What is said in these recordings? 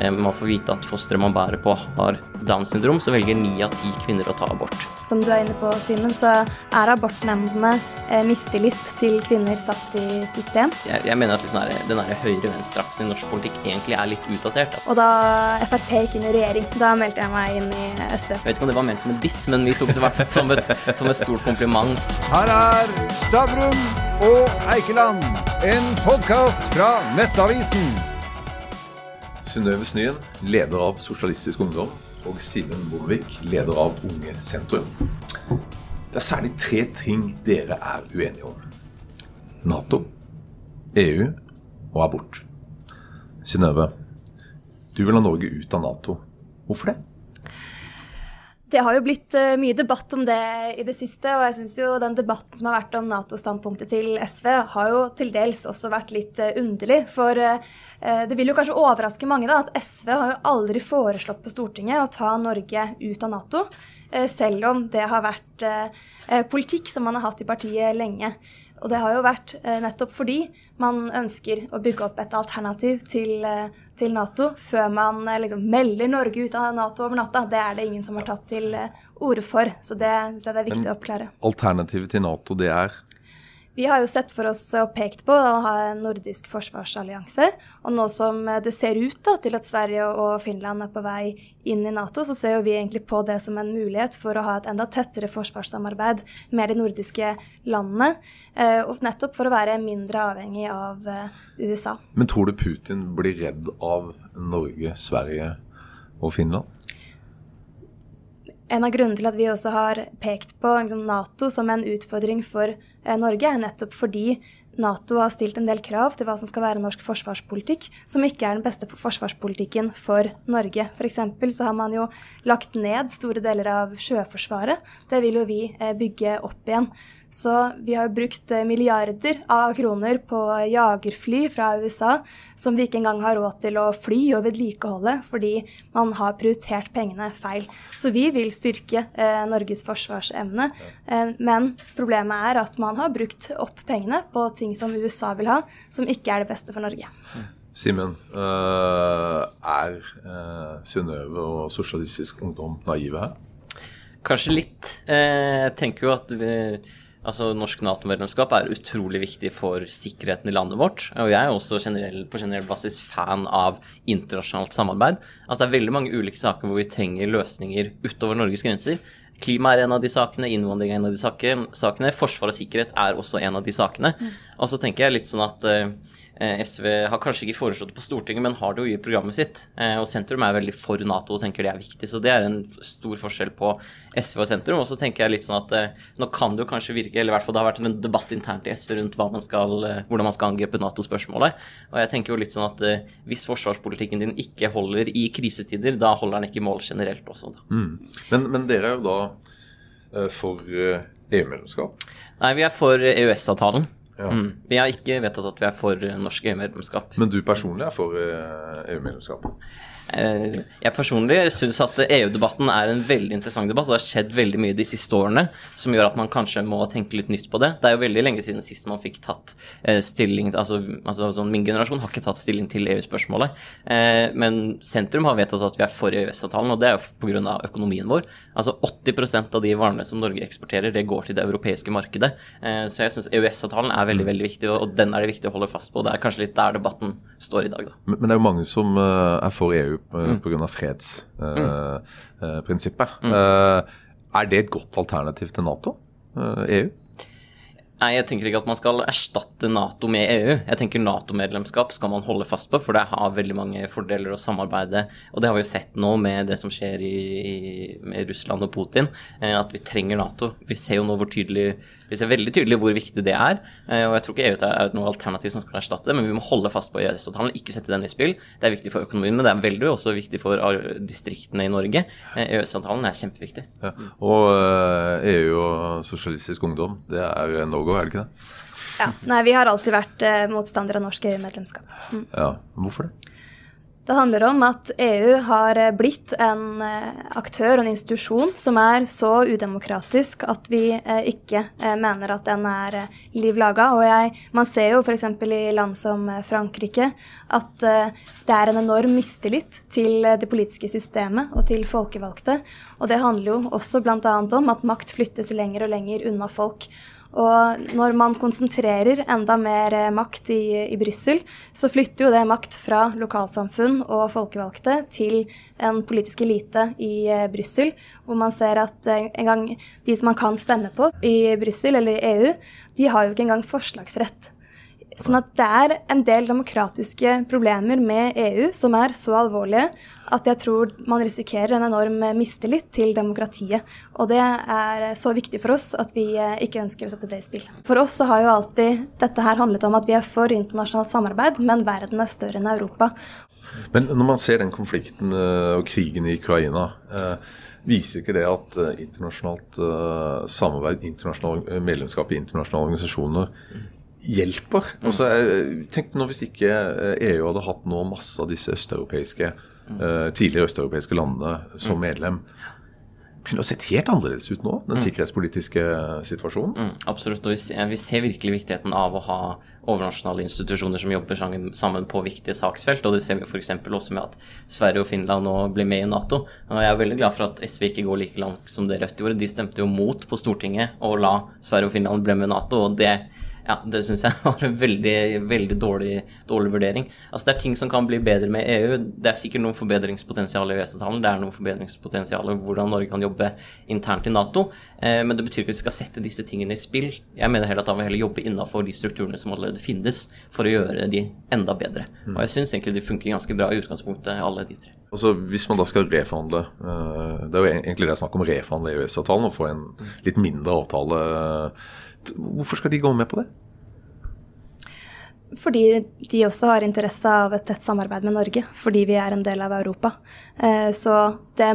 eh, man får vite at fosteret man bærer på har Downs syndrom, så velger ni av ti kvinner å ta abort. Som du er inne på, Simen, så er abortnemndene eh, mistillit til kvinner satt i system. Jeg, jeg mener at liksom den høyre-venstre-aksen i norsk politikk egentlig er litt utdatert. Og da Frp gikk inn i regjering, da meldte jeg meg inn i SV. Jeg vet ikke om det var ment som en diss, men vi tok det i hvert fall som, et, som et stort kompliment. Her er Stavrum og Eikeland, en podkast fra Nettavisen. Synnøve Snyen, leder av Sosialistisk Ungdom, og Simen Bondevik, leder av Unge Sentrum. Det er særlig tre ting dere er uenige om. Nato, EU og abort. Synnøve, du vil ha Norge ut av Nato. Hvorfor det? Det har jo blitt uh, mye debatt om det i det siste, og jeg syns jo den debatten som har vært om Nato-standpunktet til SV, har jo til dels også vært litt uh, underlig. For uh, det vil jo kanskje overraske mange da, at SV har jo aldri foreslått på Stortinget å ta Norge ut av Nato. Selv om det har vært politikk som man har hatt i partiet lenge. Og det har jo vært eh, nettopp fordi man ønsker å bygge opp et alternativ til, eh, til Nato før man eh, liksom melder Norge ut av Nato over natta. Det er det ingen som har tatt til eh, orde for, så det syns jeg det er viktig Men å oppklare. Alternativet til Nato, det er Vi har jo sett for oss og pekt på å ha en nordisk forsvarsallianse. Og nå som det ser ut da, til at Sverige og Finland er på vei inn i Nato, så ser jo vi egentlig på det som en mulighet for å ha et enda tettere forsvarssamarbeid med de nordiske landene. Eh, og nettopp for å være mindre avhengig av eh, USA. Men tror du Putin blir redd av Norge, Sverige og Finland? En av grunnene til at vi også har pekt på liksom, Nato som en utfordring for eh, Norge, er nettopp fordi Nato har stilt en del krav til hva som skal være norsk forsvarspolitikk, som ikke er den beste forsvarspolitikken for Norge. F.eks. så har man jo lagt ned store deler av Sjøforsvaret. Det vil jo vi eh, bygge opp igjen. Så vi har brukt eh, milliarder av kroner på jagerfly fra USA som vi ikke engang har råd til å fly og vedlikeholde, fordi man har prioritert pengene feil. Så vi vil styrke eh, Norges forsvarsevne, eh, men problemet er at man har brukt opp pengene på ting som USA vil ha, som ikke er det beste for Norge. Simen, øh, er øh, Synnøve og Sosialistisk Ungdom naive her? Kanskje litt. Eh, jeg tenker jo at vi, altså norsk Nato-medlemskap er utrolig viktig for sikkerheten i landet vårt. Og jeg er også generell, på generell basis fan av internasjonalt samarbeid. Altså Det er veldig mange ulike saker hvor vi trenger løsninger utover Norges grenser. Klima er en av de sakene, innvandring er en av de sakene, forsvar og sikkerhet er også en av de sakene. Og så tenker jeg litt sånn at eh, SV har kanskje ikke foreslått det på Stortinget, men har det jo i programmet sitt. Eh, og sentrum er veldig for Nato og tenker det er viktig, så det er en stor forskjell på SV og sentrum. Og så tenker jeg litt sånn at eh, nå kan det jo kanskje virke, eller i hvert fall det har vært en debatt internt i SV rundt man skal, eh, hvordan man skal angripe Nato-spørsmålet. Og jeg tenker jo litt sånn at eh, hvis forsvarspolitikken din ikke holder i krisetider, da holder den ikke mål generelt også. Da. Mm. Men, men dere er jo da for EU-medlemskap? Nei, vi er for EØS-avtalen. Ja. Mm. Vi har ikke vedtatt at vi er for eh, norsk EU-medlemskap. Men du personlig er for øh, EU-medlemskap? Eh, Jeg personlig syns at EU-debatten er en veldig interessant debatt. og Det har skjedd veldig mye de siste årene som gjør at man kanskje må tenke litt nytt på det. Det er jo veldig lenge siden sist man fikk tatt eh, stilling altså, altså sånn Min generasjon har ikke tatt stilling til EU-spørsmålet. Eh, Men sentrum har vedtatt at vi er for EØS-avtalen, og det er jo pga. økonomien vår. Altså 80% av de varene som Norge eksporterer, det går til det europeiske markedet. Eh, Så jeg syns EØS-avtalen er veldig veldig viktig, og den er det viktig å holde fast på. Det er kanskje litt der debatten står i dag, da. Men, men det er jo mange som øh, er for EU Mm. pga. fredsprinsippet. Uh, er det et godt alternativ til Nato? Uh, EU? Nei, jeg tenker ikke at man skal erstatte Nato med EU. Jeg tenker Nato-medlemskap skal man holde fast på, for det har veldig mange fordeler å samarbeide. Og det har vi jo sett nå med det som skjer i, i, med Russland og Putin, eh, at vi trenger Nato. Vi ser jo nå hvor tydelig Vi ser veldig tydelig hvor viktig det er. Eh, og jeg tror ikke EU er noe alternativ som skal erstatte det, men vi må holde fast på EØS-avtalen, ikke sette den i spill. Det er viktig for økonomien, men det er veldig også viktig for eh, distriktene i Norge. Eh, EØS-avtalen er kjempeviktig. Ja. Og EU og Sosialistisk Ungdom, det er no go, er det ikke det? Ja. Nei, vi har alltid vært eh, motstandere av norsk EU-medlemskap. Mm. Ja, Hvorfor det? Det handler om at EU har eh, blitt en eh, aktør og en institusjon som er så udemokratisk at vi eh, ikke mener at den er liv laga. Man ser jo f.eks. i land som Frankrike at det er en enorm mistillit til det politiske systemet og til folkevalgte. Og det handler jo også bl.a. om at makt flyttes lenger og lenger unna folk. Og når man konsentrerer enda mer eh, makt i, i Brussel, så flytter jo det makt fra lokalsamfunn og folkevalgte til en politisk elite i eh, Brussel, hvor man ser at eh, en gang de som man kan stemme på i Brussel eller i EU, de har jo ikke engang forslagsrett. Sånn at det er en del demokratiske problemer med EU som er så alvorlige at jeg tror man risikerer en enorm mistillit til demokratiet. Og det er så viktig for oss at vi eh, ikke ønsker å sette det i spill. For oss så har jo alltid dette her handlet om at vi er for internasjonalt samarbeid, men verden er større enn Europa. Men når man ser den konflikten eh, og krigen i Ukraina, eh, viser ikke det at internasjonalt samarbeid, internasjonal, medlemskap i internasjonale organisasjoner hjelper. Altså, tenk nå hvis ikke EU hadde hatt nå masse av disse østeuropeiske uh, tidligere østeuropeiske landene som mm. medlem. Kunne ha sett helt annerledes ut nå, den mm. sikkerhetspolitiske situasjonen. Mm, absolutt. og vi ser, vi ser, virkelig viktigheten av å ha overnasjonale institusjoner som jobber sammen på viktige saksfelt. og Det ser vi f.eks. også med at Sverige og Finland nå blir med i Nato. og Jeg er veldig glad for at SV ikke går like langt som det Rødt gjorde. De stemte jo mot på Stortinget å la Sverige og Finland bli med i Nato. og det ja, det syns jeg var en veldig, veldig dårlig, dårlig, vurdering. Altså Det er ting som kan bli bedre med EU. Det er sikkert noe forbedringspotensial i EØS-avtalen. Det er noe forbedringspotensial i hvordan Norge kan jobbe internt i Nato. Eh, men det betyr ikke at vi skal sette disse tingene i spill. Jeg mener heller at da må vi heller jobbe innafor de strukturene som allerede finnes, for å gjøre de enda bedre. Mm. Og jeg syns egentlig de funker ganske bra i utgangspunktet, alle de tre. Altså Hvis man da skal reforhandle uh, Det er jo egentlig det er snakk om å reforhandle EØS-avtalen og få en litt mindre avtale. Hvorfor skal de gå med på det? Fordi de også har interesse av et tett samarbeid med Norge, fordi vi er en del av Europa. Eh, så det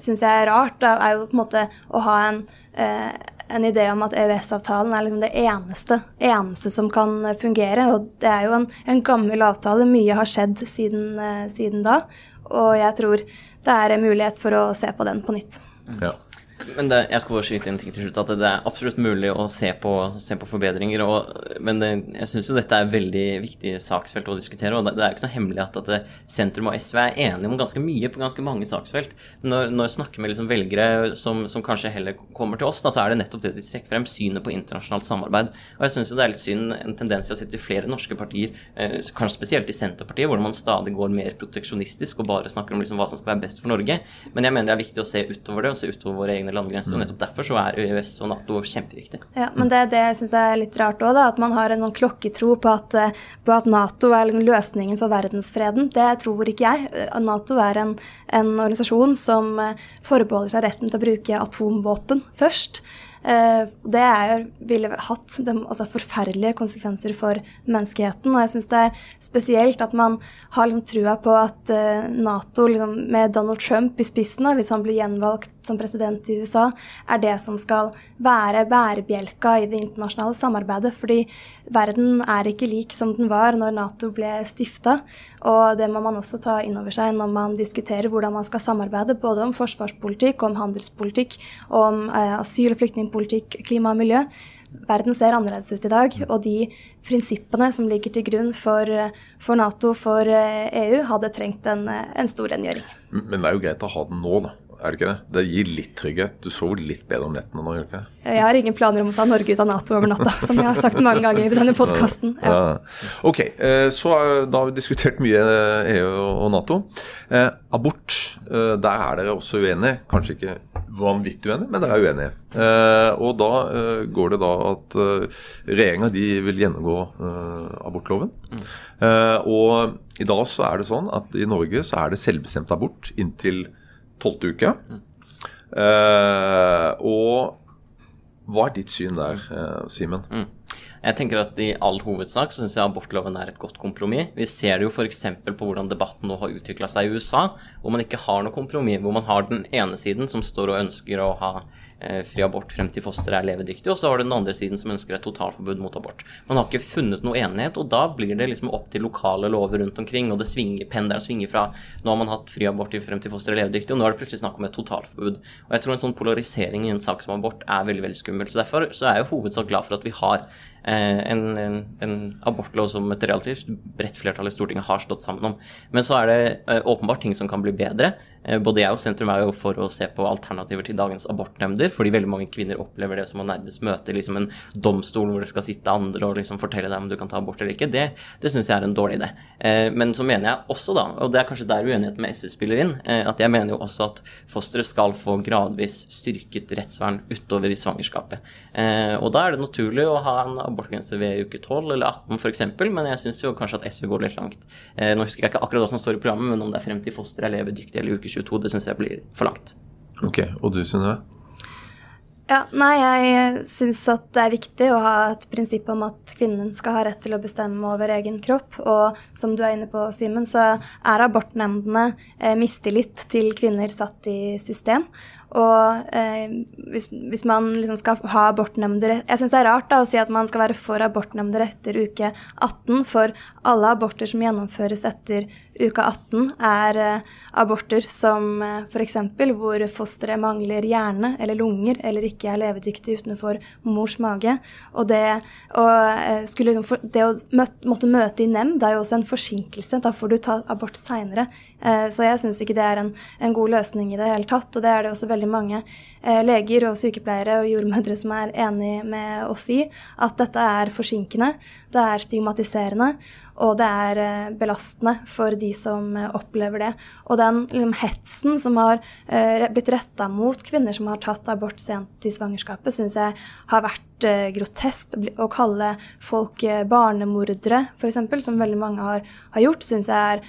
syns jeg er rart, det er jo på en måte å ha en, eh, en idé om at EØS-avtalen er liksom det eneste, eneste, som kan fungere. Og det er jo en, en gammel avtale, mye har skjedd siden, eh, siden, da. Og jeg tror det er en mulighet for å se på den på nytt. Ja. Men det, jeg skal bare skyte inn ting til slutt, at det er absolutt mulig å se på, se på forbedringer. Og, men det, jeg syns jo dette er veldig viktig saksfelt å diskutere. og Det, det er jo ikke noe hemmelig at, at sentrum og SV er enige om ganske mye på ganske mange saksfelt. Når, når jeg snakker med liksom velgere som, som, kanskje heller kommer til oss, da, så er det nettopp det de trekker frem, synet på internasjonalt samarbeid. Og jeg syns det er litt synd en tendens til å sitte i flere norske partier, eh, kanskje spesielt i Senterpartiet, hvor man stadig går mer proteksjonistisk og bare snakker om liksom hva som skal være best for Norge. Men jeg mener det er viktig å se utover det, og se utover våre egne landegrenser. og nettopp derfor så er EØS og Nato kjempeviktig. Ja, men det, det syns jeg er litt rart òg, at man har en sånn klokketro på at, eh, på at, Nato er liksom løsningen for verdensfreden. Det tror ikke jeg. Eh, Nato er en, en organisasjon som eh, forbeholder seg retten til å bruke atomvåpen først. Eh, det er, ville hatt de, altså forferdelige konsekvenser for menneskeheten. Og jeg syns det er spesielt at man har liksom trua på at eh, Nato, liksom, med Donald Trump i spissen, hvis han blir gjenvalgt som president i USA, er det som skal være bærebjelka i det internasjonale samarbeidet. Fordi verden er ikke lik som den var når Nato ble stifta. Og det må man også ta inn over seg når man diskuterer hvordan man skal samarbeide, både om forsvarspolitikk, om handelspolitikk, om eh, asyl- og flyktningpolitikk klima og miljø. Verden ser annerledes ut i dag, og de prinsippene som ligger til grunn for, for Nato, for EU, hadde trengt en, en stor rengjøring. Men det er jo greit å ha den nå, da er det ikke det? Det gir litt trygghet. Du sover litt bedre om nettene nå, gjør du ikke det? Jeg har ingen planer om å ta Norge ut av Nato over natta, som jeg har sagt mange ganger i denne podkasten. Ja. Ja. Ok, eh, så da har vi diskutert mye EU og Nato. Eh, abort, eh, der er dere også uenige. Kanskje ikke vanvittig uenige, men dere er uenige. Og da går det da at regjeringa vil gjennomgå abortloven. Mm. Og i dag så er det sånn at i Norge så er det selvbestemt abort inntil tolvte uke. Uh, og hva er ditt syn der, uh, Simen? Mm. Jeg tenker at I all hovedsak så syns jeg abortloven er et godt kompromiss. Vi ser det jo f.eks. på hvordan debatten nå har utvikla seg i USA, hvor man ikke har noe kompromiss. Hvor man har den ene siden som står og ønsker å ha eh, fri abort frem til fosteret er levedyktig, og så har du den andre siden som ønsker et totalforbud mot abort. Man har ikke funnet noe enighet, og da blir det liksom opp til lokale lover rundt omkring, og det svinger, pendelen svinger fra nå har man hatt fri abort frem til fosteret er levedyktig, og nå er det plutselig snakk om et totalforbud. Og jeg tror en sånn polarisering i en sak som abort er veldig veldig skummelt. Så derfor så er jeg i hovedsak glad for at vi har eh, en, en, en, abortlov som et relativt bredt flertall i Stortinget har stått sammen om. Men så er det eh, åpenbart ting som kan bli bedre. Eh, både jeg og Sentrum er jo for å se på alternativer til dagens abortnemnder, fordi veldig mange kvinner opplever det som å nærmest møte liksom en domstol hvor det skal sitte andre og liksom fortelle deg om du kan ta abort eller ikke. Det, det syns jeg er en dårlig idé. Eh, men så mener jeg også, da, og det er kanskje der uenigheten med SV spiller inn, eh, at jeg mener jo også at fosteret skal få gradvis styrket rettsvern utover i svangerskapet. Og da er det naturlig å ha en abortgrense ved uke 12 eller 18 f.eks., men jeg syns jo kanskje at SV går litt langt. Nå husker jeg ikke akkurat hva som står i programmet, men om det er frem til fosteret er levedyktig eller uke 22, det syns jeg blir for langt. Ok, Og du Synnøve? Ja, nei, jeg syns at det er viktig å ha et prinsipp om at kvinnen skal ha rett til å bestemme over egen kropp. Og som du er inne på, Simen, så er abortnemndene eh, mistillit til kvinner satt i system. Og eh, hvis, hvis, man liksom skal ha abortnemnder Jeg syns det er rart da, å si at man skal være for abortnemnder etter uke 18, for alle aborter som gjennomføres etter uke 18, er eh, aborter som eh, f.eks. hvor fosteret mangler hjerne eller lunger eller ikke er levedyktig utenfor mors mage. Og det å, eh, skulle, liksom det å møte, måtte møte i nemnd er jo også en forsinkelse. Da får du ta abort seinere. Eh, så jeg syns ikke det er en, en, god løsning i det hele tatt. Og det er det også veldig mange eh, leger og sykepleiere og jordmødre som er enig med oss i. At dette er forsinkende, det er stigmatiserende, og det er eh, belastende for de som opplever det. Og den liksom, hetsen som har blitt retta mot kvinner som har tatt abort sent i svangerskapet, syns jeg har vært grotesk å kalle folk barnemordere, f.eks., som veldig mange har, har gjort, syns jeg er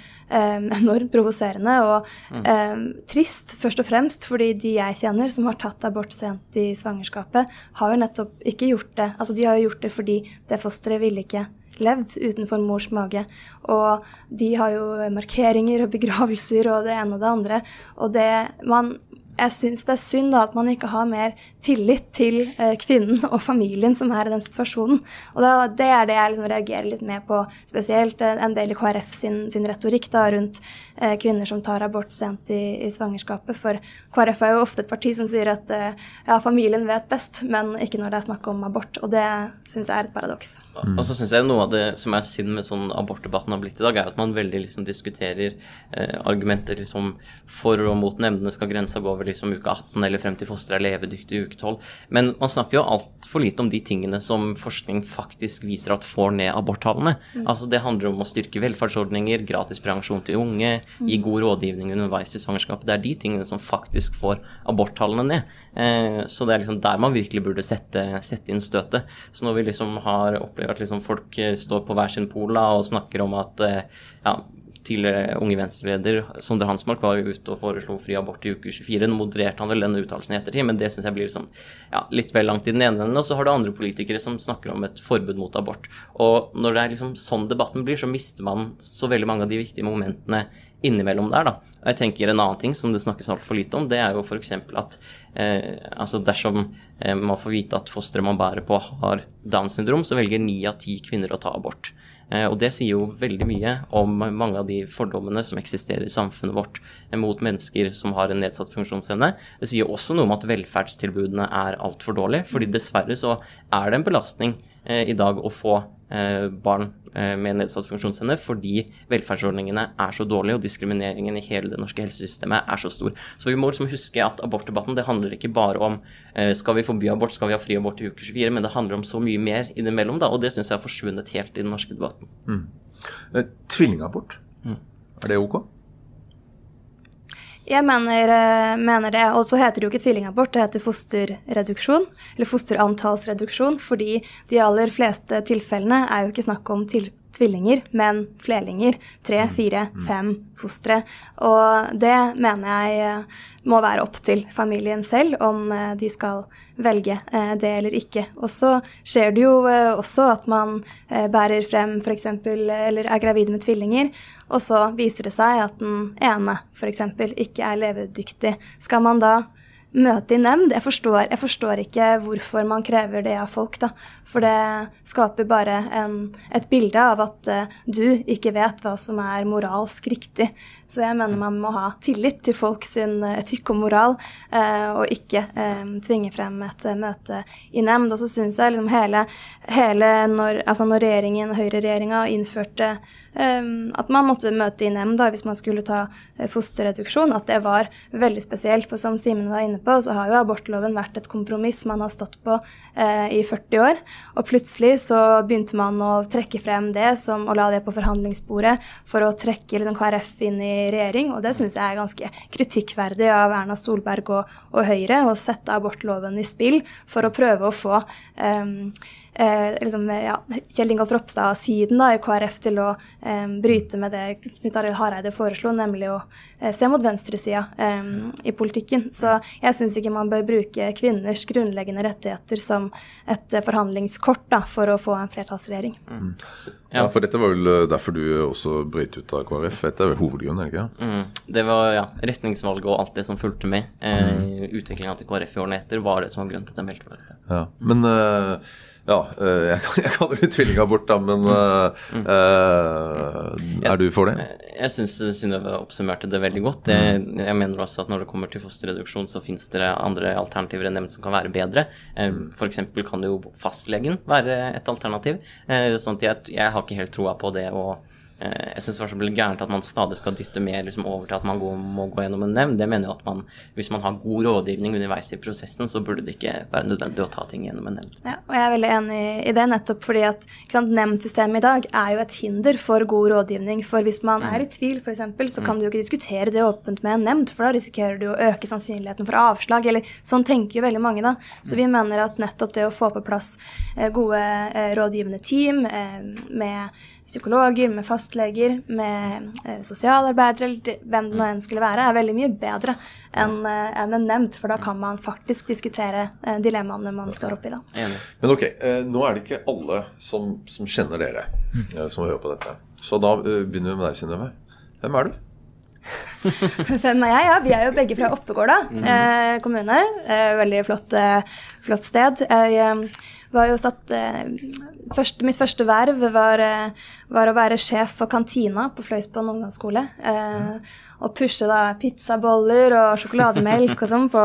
um, enormt provoserende og um, trist. Først og fremst fordi de jeg kjenner som har tatt abort sent i svangerskapet, har jo nettopp ikke gjort det. Altså, de har jo gjort det fordi det fosteret ville ikke levd utenfor mors mage. Og de har jo markeringer og begravelser og det ene og det andre. Og det man jeg syns det er synd da, at man ikke har mer tillit til eh, kvinnen og familien som er i den situasjonen. Og da, Det er det jeg liksom reagerer litt med på, spesielt eh, en del i KrF sin, sin retorikk da, rundt eh, kvinner som tar abort sent i, i, svangerskapet. For KrF er jo ofte et parti som sier at eh, ja, familien vet best, men ikke når det er snakk om abort. Og det syns jeg er et paradoks. Mm. Og så syns jeg noe av det som er synd med sånn abortdebatten har blitt i dag, er at man veldig liksom diskuterer eh, argumenter liksom for og mot nemndene. Skal grensa gå over liksom uke 18 eller frem til fosteret er levedyktig i uke 12. Men man snakker jo altfor lite om de tingene som forskning faktisk viser at får ned aborttallene. Mm. Altså Det handler om å styrke velferdsordninger, gratis prevensjon til unge, gi mm. god rådgivning underveis i svangerskapet. Det er de tingene som faktisk får aborttallene ned. Eh, så det er liksom der man virkelig burde sette, sette inn støtet. Så når vi liksom har opplevd at liksom folk eh, står på hver sin pol og snakker om at eh, ja, tidligere Unge Venstre-leder Sondre Hansmark var jo ute og foreslo fri abort i uke 24. Nå modererte han vel denne uttalelsen i ettertid, men det syns jeg blir liksom, ja, litt vel langt i den ene enden. Og så har du andre politikere som snakker om et forbud mot abort. Og når det er liksom sånn debatten blir, så mister man så veldig mange av de viktige momentene innimellom der, da. Og jeg tenker En annen ting som det snakkes altfor lite om, det er jo f.eks. at eh, altså dersom eh, man får vite at fosteret man bærer på har Downs syndrom, så velger ni av ti kvinner å ta abort. Eh, og det sier jo veldig mye om mange av de fordommene som eksisterer i samfunnet vårt mot mennesker som har en nedsatt funksjonsevne. Det sier også noe om at velferdstilbudene er altfor dårlige, fordi dessverre så er det en belastning eh, i dag å få eh, barn med nedsatt funksjonsevne fordi velferdsordningene er så dårlige og diskrimineringen i hele det norske helsesystemet er så stor. Så vi må liksom huske at abortdebatten det handler ikke bare om Eh, skal vi forby abort, skal vi ha fri abort i uke 24? Men det handler om så mye mer innimellom, da, og det syns jeg har forsvunnet helt i den norske debatten. Mm. Eh, tvillingabort, mm. er det ok? Jeg mener, eh, mener, det. Og så heter det jo ikke tvillingabort, det heter fosterreduksjon. Eller fosterantallsreduksjon, fordi de aller fleste tilfellene er jo ikke snakk om til, tvillinger, men flerlinger. Tre, fire, fem fostre. Og det mener jeg eh, må være opp til familien selv om eh, de skal velge eh, det eller ikke. Og så skjer det jo også at man bærer frem f.eks. eller er gravid med tvillinger, og så viser det seg at den ene f.eks. ikke er levedyktig. Skal man da møte i nemnd. Jeg forstår, jeg forstår, ikke hvorfor man krever det av folk, da. For det skaper bare en, et bilde av at uh, du ikke vet hva som er moralsk riktig. Så jeg mener man må ha tillit til folk sin eh, etikk og moral, uh, og ikke uh, tvinge frem et møte i nemnd. Og så syns jeg liksom hele, hele når, altså når regjeringen, høyreregjeringa, innførte um, at man måtte møte i nemnd hvis man skulle ta fosterreduksjon, at det var veldig spesielt. For som Simen var inne på, så har jo abortloven vært et kompromiss man har stått på i 40 år. Og plutselig så begynte man å trekke frem det som, og la det på forhandlingsbordet for å trekke liksom, KrF inn i regjering. Og det syns jeg er ganske kritikkverdig av Erna Solberg og, og Høyre å sette abortloven i spill for å prøve å få um, eh, liksom, ja, Kjell Ingolf Ropstad-siden i KrF til å eh, bryte med det Knut Arild Hareide foreslo, nemlig å eh, se mot venstresida eh, i politikken. Så jeg syns ikke man bør bruke kvinners grunnleggende rettigheter som et eh, forhandlingskort da, for å få en flertallsregjering. Mm. Ja. for dette var vel eh, derfor du også brøt ut av KrF? Dette er vel hovedgrunnen, ikke mm. Det var ja, retningsvalget og alt det som fulgte med. Eh, mm. Utviklinga til KrF i årene etter var det som var grunnen til at jeg meldte meg ut. Ja. Men uh, ja, eh, jeg, jeg kaller det tvillingabort, da, men mm. uh, er du for det? Jeg syns Synnøve oppsummerte det veldig godt. Jeg, mm. jeg, mener også at når det kommer til fosterreduksjon, så finnes det andre alternativer enn dem som kan være bedre. Mm. F.eks. kan jo fastlegen være et alternativ. Sånn at jeg, jeg har ikke helt troa på det å jeg syns det blir gærent at man stadig skal dytte mer liksom, over til at man går, må gå gjennom en nevnd. Det mener jeg at man, Hvis man har god rådgivning underveis i prosessen, så burde det ikke være nødvendig å ta ting gjennom en nevnd. Ja, og jeg er veldig enig i det, nettopp fordi at nemndsystemet i dag er jo et hinder for god rådgivning. For hvis man er i mm. tvil, f.eks., så kan mm. du jo ikke diskutere det åpent med en nemnd, for da risikerer du å øke sannsynligheten for avslag. Eller sånn tenker jo veldig mange, da. Så vi mm. mener at nettopp det å få på plass eh, gode eh, rådgivende team med psykologer, med fastleger, med eh, sosialarbeidere, eller hvem det nå enn skulle være, er veldig mye bedre enn eh, en en nevnd. For da kan man faktisk diskutere eh, dilemmaene man står oppi da. Men ok, eh, nå er det ikke alle som, som kjenner dere, mm. som hører på dette. Så da eh, begynner vi med deg, Synnøve. Hvem er du? Hvem er jeg? Ja, vi er jo begge fra Oppegård mm. eh, kommune. Eh, veldig flott, flott sted. Jeg var jo satt Første, mitt første verv var, var, å være sjef for kantina på Fløysbånd ungdomsskole. Eh, og pushe da pizzaboller og sjokolademelk og sånn på,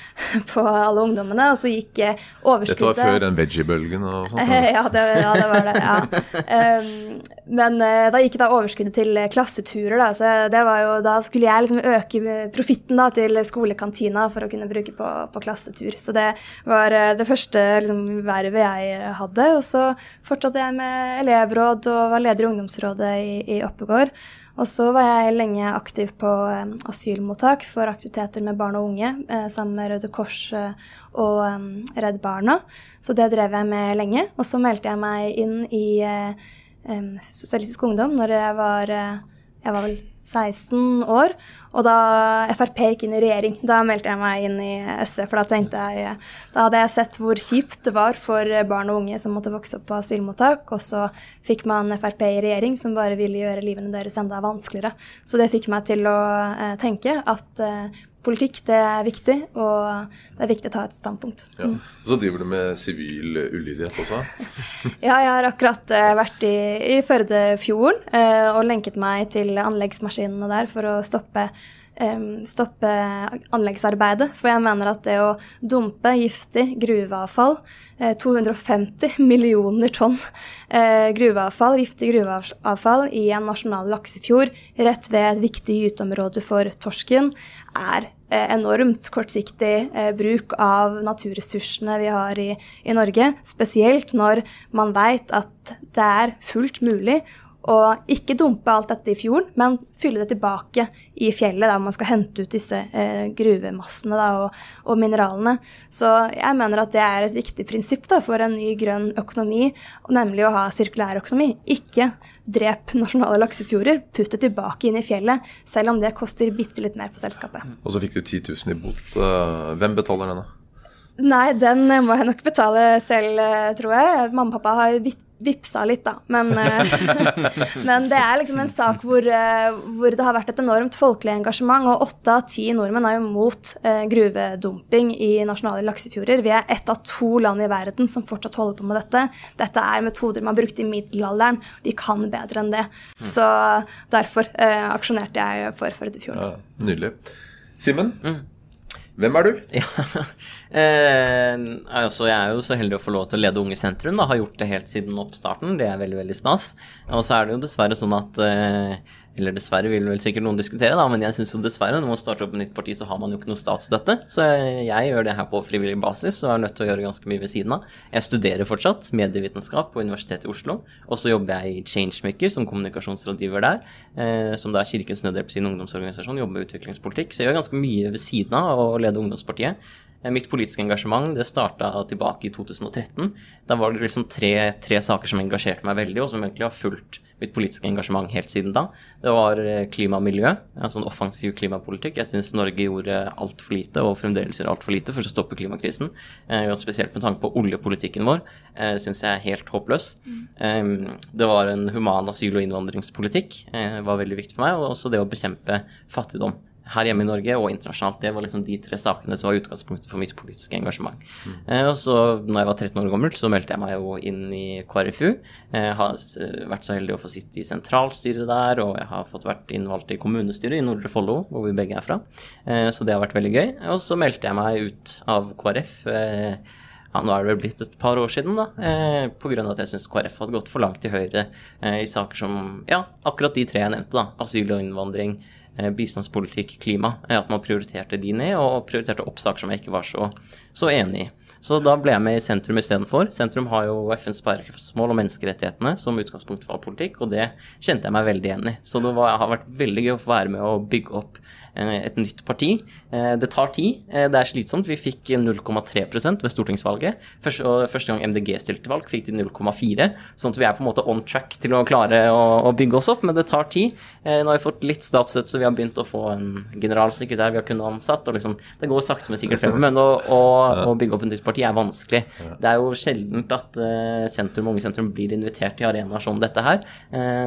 på, alle ungdommene. Og så gikk overskuddet Dette var før den veggie-bølgen og sånt? ja, det, ja, det var det. ja. Eh, men da gikk da overskuddet til klasseturer, da. Så det var jo, da skulle jeg liksom øke profitten da til skolekantina for å kunne bruke på, på klassetur. Så det var det første liksom, vervet jeg hadde. Og så fortsatte jeg med elevråd og var leder i ungdomsrådet i, i Oppegård. Og så var jeg lenge aktiv på um, asylmottak for aktiviteter med barn og unge eh, sammen med Røde Kors eh, og um, Redd Barna. Så det drev jeg med lenge. Og så meldte jeg meg inn i eh, Sosialistisk Ungdom når jeg var, jeg var vel 16 år. Og da Frp gikk inn i regjering, da meldte jeg meg inn i SV. For da tenkte jeg Da hadde jeg sett hvor kjipt det var for barn og unge som måtte vokse opp på asylmottak. Og så fikk man Frp i regjering som bare ville gjøre livene deres enda vanskeligere. Så det fikk meg til å eh, tenke at eh, politikk det er viktig, og det er viktig å ta et standpunkt. Ja. Og så driver du med sivil ulydighet også? ja, jeg har akkurat uh, vært i, i Førdefjorden uh, og lenket meg til anleggsmaskinene der for å stoppe stoppe anleggsarbeidet. For jeg mener at det å dumpe giftig gruveavfall, 250 eh, millioner tonn eh, gruveavfall, giftig gruveavfall i en nasjonal laksefjord rett ved et viktig gyteområde for torsken, er eh, enormt kortsiktig bruk av naturressursene vi har i, i Norge. Spesielt når man veit at det er fullt mulig å ikke dumpe alt dette i fjorden, men fylle det tilbake i fjellet, der man skal hente ut disse eh, gruvemassene da, og, og, mineralene. Så jeg mener at det er et viktig prinsipp da, for en ny grønn økonomi, nemlig å ha sirkulær økonomi. Ikke drep nasjonale laksefjorder, putt det tilbake inn i fjellet, selv om det koster bitte litt mer på selskapet. Og så fikk du 10 000 i bot. Hvem betaler denne? Nei, den må jeg nok betale selv, eh, tror jeg. Mamma og pappa har vippsa litt, da. Men, eh, men, det er liksom en sak hvor, eh, hvor, det har vært et enormt folkelig engasjement. Og åtte av ti nordmenn er jo mot gruvedumping i nasjonale laksefjorder. Vi er ett av to land i verden som fortsatt holder på med dette. Dette er metoder man brukte i middelalderen. De kan bedre enn det. Så derfor eh, aksjonerte jeg for Førdefjorden. Ja, nydelig. Simen? Mm. Hvem er du? Ja, eh, altså jeg er jo så heldig å få lov til å lede Unge Sentrum. Da. Har gjort det helt siden oppstarten. Det er veldig veldig stas. Og så er det jo dessverre sånn at eh, eller dessverre vil vel sikkert noen diskutere, da, men jeg syns jo dessverre når man starter opp et nytt parti, så har man jo ikke noe statsstøtte. Så jeg gjør det her på frivillig basis og er nødt til å gjøre ganske mye ved siden av. Jeg studerer fortsatt medievitenskap på Universitetet i Oslo, og så jobber jeg i Changemaker som kommunikasjonsrådgiver der, eh, som da er Kirkens Nødhjelp sin ungdomsorganisasjon, jobber med utviklingspolitikk. Så jeg gjør ganske mye ved siden av å lede ungdomspartiet. Eh, mitt politiske engasjement det starta tilbake i 2013. Da var det liksom tre, tre, saker som engasjerte meg veldig, og som egentlig har fulgt mitt politiske engasjement helt siden da. Det var eh, klima og miljø, altså en offensiv klimapolitikk. Jeg syns Norge gjorde altfor lite, og fremdeles gjør altfor lite, for å stoppe klimakrisen. Eh, og spesielt med tanke på oljepolitikken vår, syns jeg er helt håpløs. Mm. Det var en human asyl- og innvandringspolitikk, var veldig viktig for meg, og også det å bekjempe fattigdom her hjemme i Norge og internasjonalt. Det var liksom de tre sakene som var utgangspunktet for mitt politiske engasjement. Mm. Eh, og så når jeg var 13 år gammel, så meldte jeg meg jo inn i KrFU. Jeg har vært så heldig å få sitte i sentralstyret der, og jeg har fått vært innvalgt i kommunestyret i Nordre Follo, hvor vi begge er fra. Eh, så det har vært veldig gøy. Og så meldte jeg meg ut av KrF. Eh, ja, nå er det vel blitt et par år siden, da, eh, pga. at jeg syns KrF hadde gått for langt til høyre eh, i saker som ja, akkurat de tre jeg nevnte, da, asyl og innvandring, bistandspolitikk, klima. At man prioriterte de ned, og prioriterte opp saker som jeg ikke var så, så enig i. Så da ble jeg med i Sentrum istedenfor. Sentrum har jo FNs bærekraftsmål og menneskerettighetene som utgangspunkt for politikk, og det kjente jeg meg veldig igjen i. Så det var, har vært veldig gøy å få være med å bygge opp Eh, et nytt parti. Eh, det tar tid. Eh, det er slitsomt. Vi fikk 0,3% ved stortingsvalget. Første, første, gang MDG stilte valg, fikk de 0,4. Sånn at vi er på en måte on track til å klare å, å, bygge oss opp, men det tar tid. Nå har vi fått litt statsstøtte, så vi har begynt å få en generalsekretær vi har kunnet ansatt. og liksom, Det går sakte, men sikkert fremover. Men å, å, å, bygge opp et nytt parti er vanskelig. Det er jo sjeldent at sentrum, Unge Sentrum blir invitert til arenaer som dette her.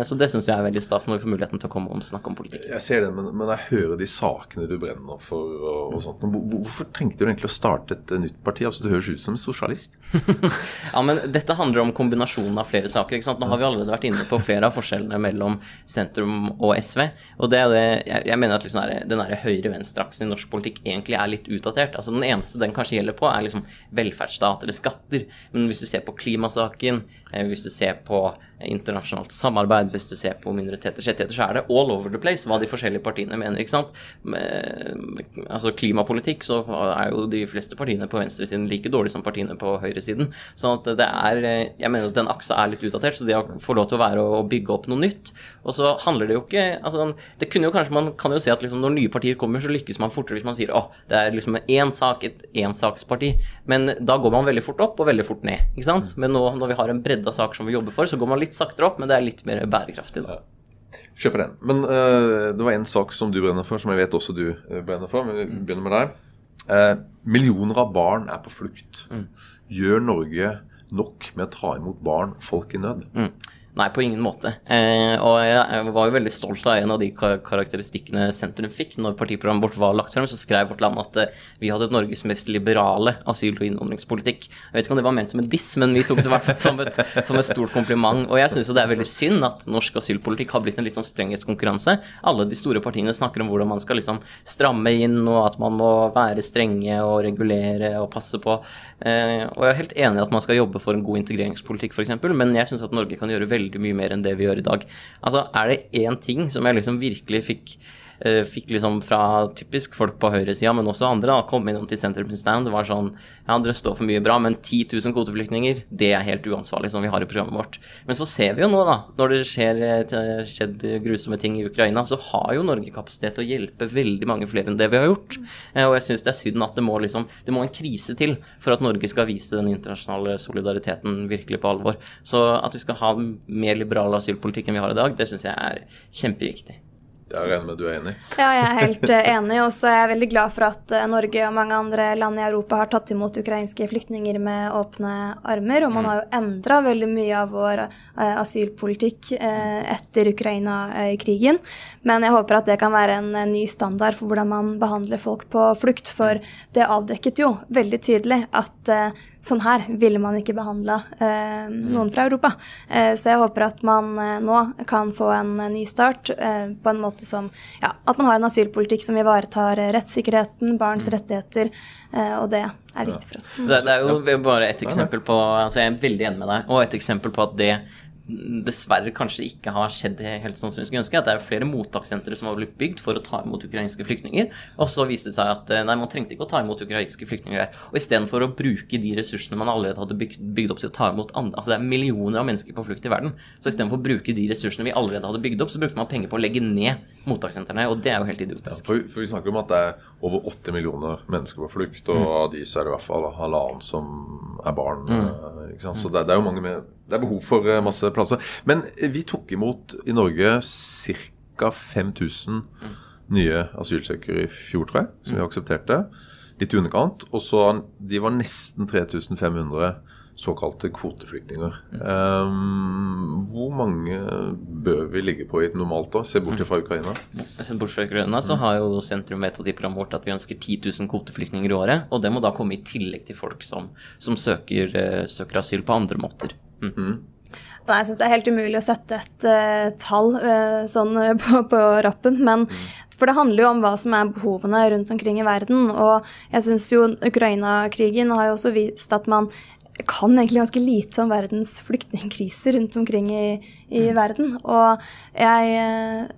Så det syns jeg er veldig stas når vi får muligheten til å komme og snakke om politikk. Jeg ser det, men, men jeg hører de sakene du brenner for og, og sånt. Hvorfor trengte du egentlig å starte et nytt parti? Altså, Du høres ut som en sosialist. ja, men dette handler om kombinasjonen av flere saker. ikke sant? Nå har vi allerede vært inne på flere av forskjellene mellom sentrum og SV. Og det er det, jeg, jeg mener at liksom der, den høyre-venstre-aksen i norsk politikk egentlig er litt utdatert. Altså Den eneste den kanskje gjelder på, er liksom velferdsstat eller skatter. Men hvis du ser på klimasaken, eh, hvis du ser på internasjonalt samarbeid, hvis du ser på minoriteters rettigheter, så er det all over the place hva de forskjellige partiene mener. ikke sant? Med, altså Klimapolitikk, så er jo de fleste partiene på venstresiden like dårlige som partiene på høyresiden. sånn at det er Jeg mener at den aksa er litt utdatert, så det å få lov til å være å bygge opp noe nytt Og så handler det jo ikke altså det kunne jo kanskje, Man kan jo se at liksom når nye partier kommer, så lykkes man fortere hvis man sier å, det er liksom én sak, et ensaksparti. Men da går man veldig fort opp og veldig fort ned. ikke sant? Men nå når vi har en bredde av saker som vi jobber for, så går man litt litt saktere opp, men det er litt mer bærekraftig. da. Kjøper den. Men uh, det var en sak som du brenner for, som jeg vet også du uh, brenner for. Men vi mm. begynner med deg. Uh, millioner av barn er på flukt. Mm. Gjør Norge nok med å ta imot barn, folk i nød? Mm. Nei, på ingen måte. Eh, og jeg var jo veldig stolt av en av de karakteristikkene Sentrum fikk. Når partiprogrammet vårt var lagt frem, så skrev Vårt Land at eh, vi hadde et Norges mest liberale asyl- og innvandringspolitikk. Jeg vet ikke om det var ment som en diss, men vi tok det i hvert fall som et, som et stort kompliment. Og jeg syns jo det er veldig synd at norsk asylpolitikk har blitt en litt sånn strenghetskonkurranse. Alle de store partiene snakker om hvordan man skal liksom stramme inn, og at man må være strenge og regulere og passe på. Eh, og jeg er helt enig i at man skal jobbe for en god integreringspolitikk, f.eks., men jeg syns at Norge kan gjøre veldig veldig mye mer enn det vi gjør i dag. Altså, er det én ting som jeg liksom virkelig fikk fikk liksom fra typisk folk på høyresida, men også andre, da, kom innom til sentrumsstand. Det var sånn Ja, dere står for mye bra, men 10 000 kvoteflyktninger, det er helt uansvarlig, som vi har i programmet vårt. Men så ser vi jo nå, da, når det skjer eh, skjedd grusomme ting i Ukraina, så har jo Norge kapasitet til å hjelpe veldig mange flere enn det vi har gjort. Eh, og jeg syns det er synd at det må liksom Det må en krise til for at Norge skal vise den internasjonale solidariteten virkelig på alvor. Så at vi skal ha mer liberal asylpolitikk enn vi har i dag, det syns jeg er kjempeviktig. Jeg regner med du er enig? Ja, jeg er helt uh, enig. Og så er jeg veldig glad for at uh, Norge og mange andre land i Europa har tatt imot ukrainske flyktninger med åpne armer. Og man har jo endra veldig mye av vår uh, asylpolitikk etter Ukraina-krigen. Men jeg håper at det kan være en ny standard for hvordan man behandler folk på flukt. For det avdekket jo veldig tydelig at sånn her ville man ikke behandla eh, noen fra Europa. Eh, så jeg håper at man eh, nå kan få en ny start eh, på en måte som Ja, at man har en asylpolitikk som ivaretar rettssikkerheten, barns mm. rettigheter, eh, og det er viktig for oss. Det, det er jo bare et eksempel på altså Jeg er veldig enig med deg, og et eksempel på at det dessverre kanskje ikke har skjedd helt sånn som vi skulle ønske. At det er flere mottakssentre som har blitt bygd for å ta imot ukrainske flyktninger. Og så viste det seg at eh, nei, man trengte ikke å ta imot ukrainske flyktninger der. Og istedenfor å bruke de ressursene man allerede hadde bygd, bygd, opp til å ta imot andre Altså det er millioner av mennesker på flukt i verden. Så istedenfor å bruke de ressursene vi allerede hadde bygd opp, så brukte man penger på å legge ned mottakssentrene. Og det er jo helt idiotisk. Ja, for, for, vi snakker om at det er over 80 millioner mennesker på flukt, og mm. av de så er det i hvert fall halvannen som er barn. Mm. Eh, så det, det er jo mange med det er behov for eh, masse plasser. Men vi tok imot i Norge ca. 5000 mm. nye asylsøkere i fjor, tror jeg, som vi aksepterte. Litt i underkant. Og så de var nesten 3500 såkalte kvoteflyktninger. Um, hvor mange bør vi ligge på i et normalt år, se bort fra Ukraina? Sett bort fra Ukraina, så har jo sentrum vedtatt i programmet vårt at vi ønsker 10 000 kvoteflyktninger i året. Og det må da komme i tillegg til folk som, som søker, uh, søker asyl på andre måter. Mm -hmm. Jeg syns det er helt umulig å sette et uh, tall uh, sånn uh, på, på, rappen. Men mm. For det handler jo om hva som er behovene rundt omkring i verden. Og jeg syns jo Ukraina-krigen har jo også vist at man kan egentlig ganske lite om verdens flyktningkrise rundt omkring i, i mm. verden. Og jeg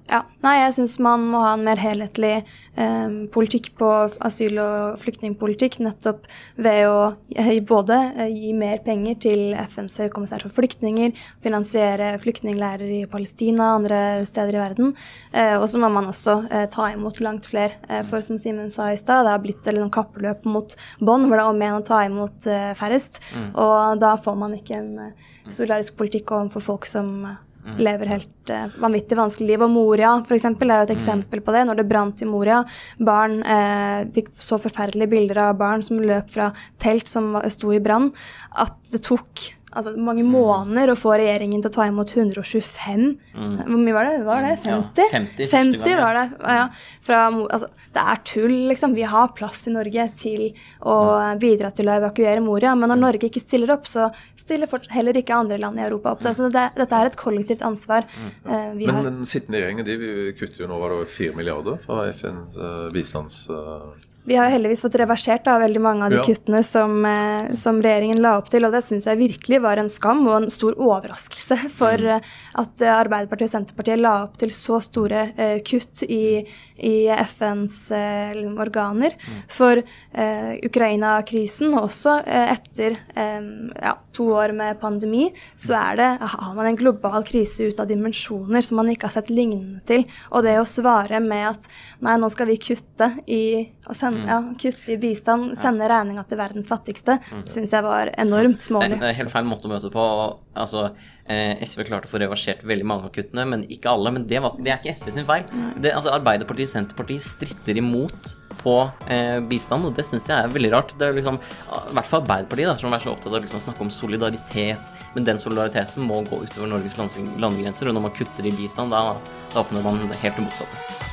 Ja, nei, jeg syns man må ha en mer helhetlig eh, politikk på asyl- og flyktningpolitikk, nettopp ved å eh, både eh, gi mer penger til FNs høykommissær for flyktninger, finansiere flyktningleirer i Palestina og andre steder i verden. Eh, og så må man også eh, ta imot langt flere. Eh, for som Simen sa i stad, det har blitt et liksom, kappløp mot bånd, hvor det er om igjen å ta imot færrest. Mm. Og da får man ikke en solidarisk politikk overfor folk som Mm. lever helt uh, vanvittig vanskelig liv. Og Moria for eksempel, er jo et mm. eksempel på det. Når det brant i Moria, barn uh, fikk så forferdelige bilder av barn som løp fra telt som sto i brann, at det tok altså, mange måneder å få regjeringen til å ta imot 125 mm. Hvor mye var det? Var det 50? Ja, 50, 50 var det. Ja, fra, altså, det er tull, liksom. Vi har plass i Norge til å bidra til å evakuere Moria. Men når. Norge ikke stiller opp, så stiller heller ikke andre land i Europa opp. Altså, det, dette er et kollektivt ansvar. Uh, men har. den sittende regjeringen de kutter jo nå var det 4 milliarder fra FNs uh, bistands... Uh vi har heldigvis fått reversert da, veldig mange av de ja. kuttene som, eh, som, regjeringen la opp til. Og det syns jeg virkelig var en skam og en stor overraskelse for mm. Eh, at Arbeiderpartiet og Senterpartiet la opp til så store uh, kutt i, i FNs uh, organer. Mm. For uh, Ukraina-krisen, og også eh, etter ja, to år med pandemi, så er det, har man en global krise ut av dimensjoner som man ikke har sett lignende til. Og det å svare med at nei, nå skal vi kutte i å sende mm. ja, kutte i bistand, sende regninga til verdens fattigste, mm. syns jeg var enormt smålig. Det er helt feil måte å møte på. Altså, eh, SV klarte å få reversert veldig mange av kuttene, men ikke alle. Men det, var, det er ikke SV sin feil. Det, altså, Arbeiderpartiet og Senterpartiet stritter imot på eh, bistand, og det syns jeg er veldig rart. Det er liksom, I hvert fall Arbeiderpartiet, da, som er så opptatt av å liksom snakke om solidaritet. Men den solidariteten må gå utover Norges landegrenser, og når man kutter i bistand, da, da oppnår man helt det motsatte.